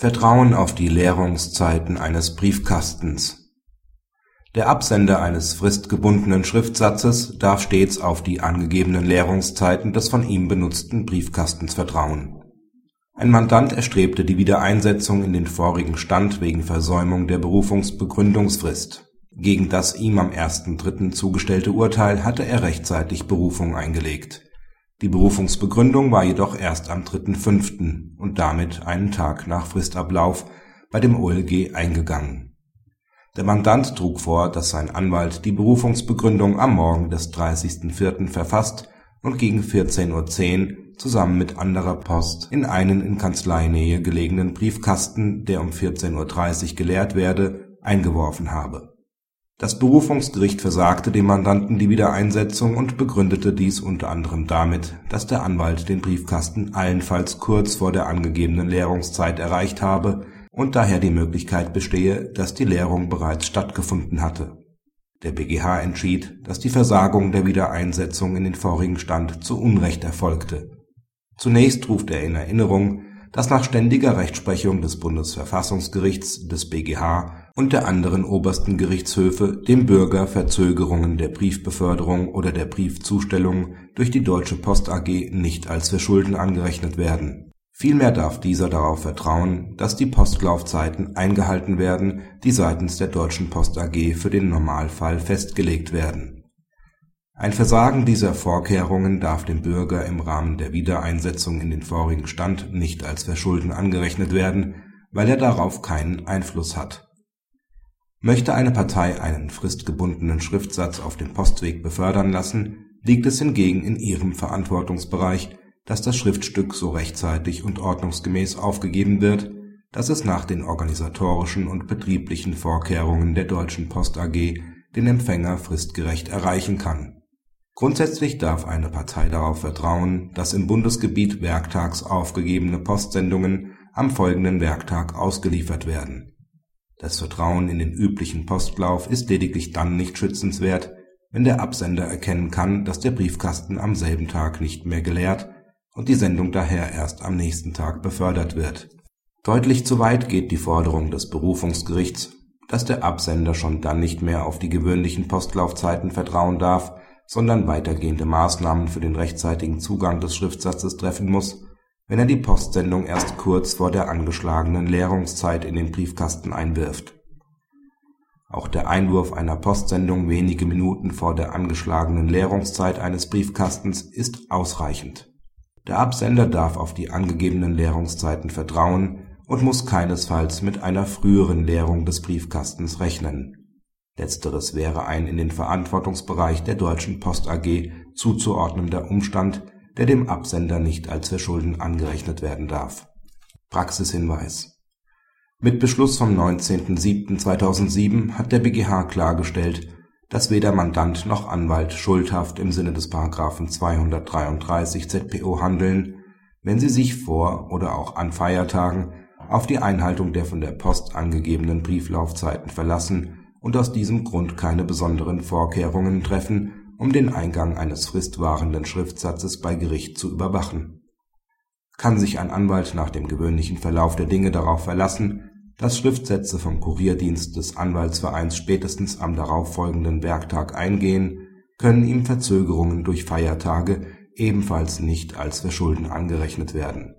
Vertrauen auf die Leerungszeiten eines Briefkastens Der Absender eines fristgebundenen Schriftsatzes darf stets auf die angegebenen Leerungszeiten des von ihm benutzten Briefkastens vertrauen. Ein Mandant erstrebte die Wiedereinsetzung in den vorigen Stand wegen Versäumung der Berufungsbegründungsfrist. Gegen das ihm am 1.3. zugestellte Urteil hatte er rechtzeitig Berufung eingelegt die Berufungsbegründung war jedoch erst am 3.5. und damit einen Tag nach Fristablauf bei dem OLG eingegangen. Der Mandant trug vor, dass sein Anwalt die Berufungsbegründung am Morgen des 30.04. verfasst und gegen 14:10 Uhr zusammen mit anderer Post in einen in Kanzleinähe gelegenen Briefkasten, der um 14:30 Uhr geleert werde, eingeworfen habe das Berufungsgericht versagte dem Mandanten die Wiedereinsetzung und begründete dies unter anderem damit, dass der Anwalt den Briefkasten allenfalls kurz vor der angegebenen Leerungszeit erreicht habe und daher die Möglichkeit bestehe, dass die Leerung bereits stattgefunden hatte. Der BGH entschied, dass die Versagung der Wiedereinsetzung in den vorigen Stand zu Unrecht erfolgte. Zunächst ruft er in Erinnerung dass nach ständiger Rechtsprechung des Bundesverfassungsgerichts, des BGH und der anderen obersten Gerichtshöfe dem Bürger Verzögerungen der Briefbeförderung oder der Briefzustellung durch die Deutsche Post AG nicht als Verschulden angerechnet werden. Vielmehr darf dieser darauf vertrauen, dass die Postlaufzeiten eingehalten werden, die seitens der Deutschen Post AG für den Normalfall festgelegt werden ein Versagen dieser Vorkehrungen darf dem Bürger im Rahmen der Wiedereinsetzung in den vorigen Stand nicht als Verschulden angerechnet werden, weil er darauf keinen Einfluss hat. Möchte eine Partei einen fristgebundenen Schriftsatz auf dem Postweg befördern lassen, liegt es hingegen in ihrem Verantwortungsbereich, dass das Schriftstück so rechtzeitig und ordnungsgemäß aufgegeben wird, dass es nach den organisatorischen und betrieblichen Vorkehrungen der Deutschen Post AG den Empfänger fristgerecht erreichen kann Grundsätzlich darf eine Partei darauf vertrauen, dass im Bundesgebiet werktags aufgegebene Postsendungen am folgenden Werktag ausgeliefert werden. Das Vertrauen in den üblichen Postlauf ist lediglich dann nicht schützenswert, wenn der Absender erkennen kann, dass der Briefkasten am selben Tag nicht mehr geleert und die Sendung daher erst am nächsten Tag befördert wird. Deutlich zu weit geht die Forderung des Berufungsgerichts, dass der Absender schon dann nicht mehr auf die gewöhnlichen Postlaufzeiten vertrauen darf sondern weitergehende Maßnahmen für den rechtzeitigen Zugang des Schriftsatzes treffen muss, wenn er die Postsendung erst kurz vor der angeschlagenen Leerungszeit in den Briefkasten einwirft. Auch der Einwurf einer Postsendung wenige Minuten vor der angeschlagenen Leerungszeit eines Briefkastens ist ausreichend. Der Absender darf auf die angegebenen Leerungszeiten vertrauen und muss keinesfalls mit einer früheren Leerung des Briefkastens rechnen Letzteres wäre ein in den Verantwortungsbereich der Deutschen Post AG zuzuordnender Umstand, der dem Absender nicht als Verschulden angerechnet werden darf. Praxishinweis Mit Beschluss vom 19.07.2007 hat der BGH klargestellt, dass weder Mandant noch Anwalt schuldhaft im Sinne des § 233 ZPO handeln, wenn sie sich vor oder auch an Feiertagen auf die Einhaltung der von der Post angegebenen Brieflaufzeiten verlassen und aus diesem Grund keine besonderen Vorkehrungen treffen, um den Eingang eines fristwahrenden Schriftsatzes bei Gericht zu überwachen. Kann sich ein Anwalt nach dem gewöhnlichen Verlauf der Dinge darauf verlassen, dass Schriftsätze vom Kurierdienst des Anwaltsvereins spätestens am darauffolgenden Werktag eingehen, können ihm Verzögerungen durch Feiertage ebenfalls nicht als Verschulden angerechnet werden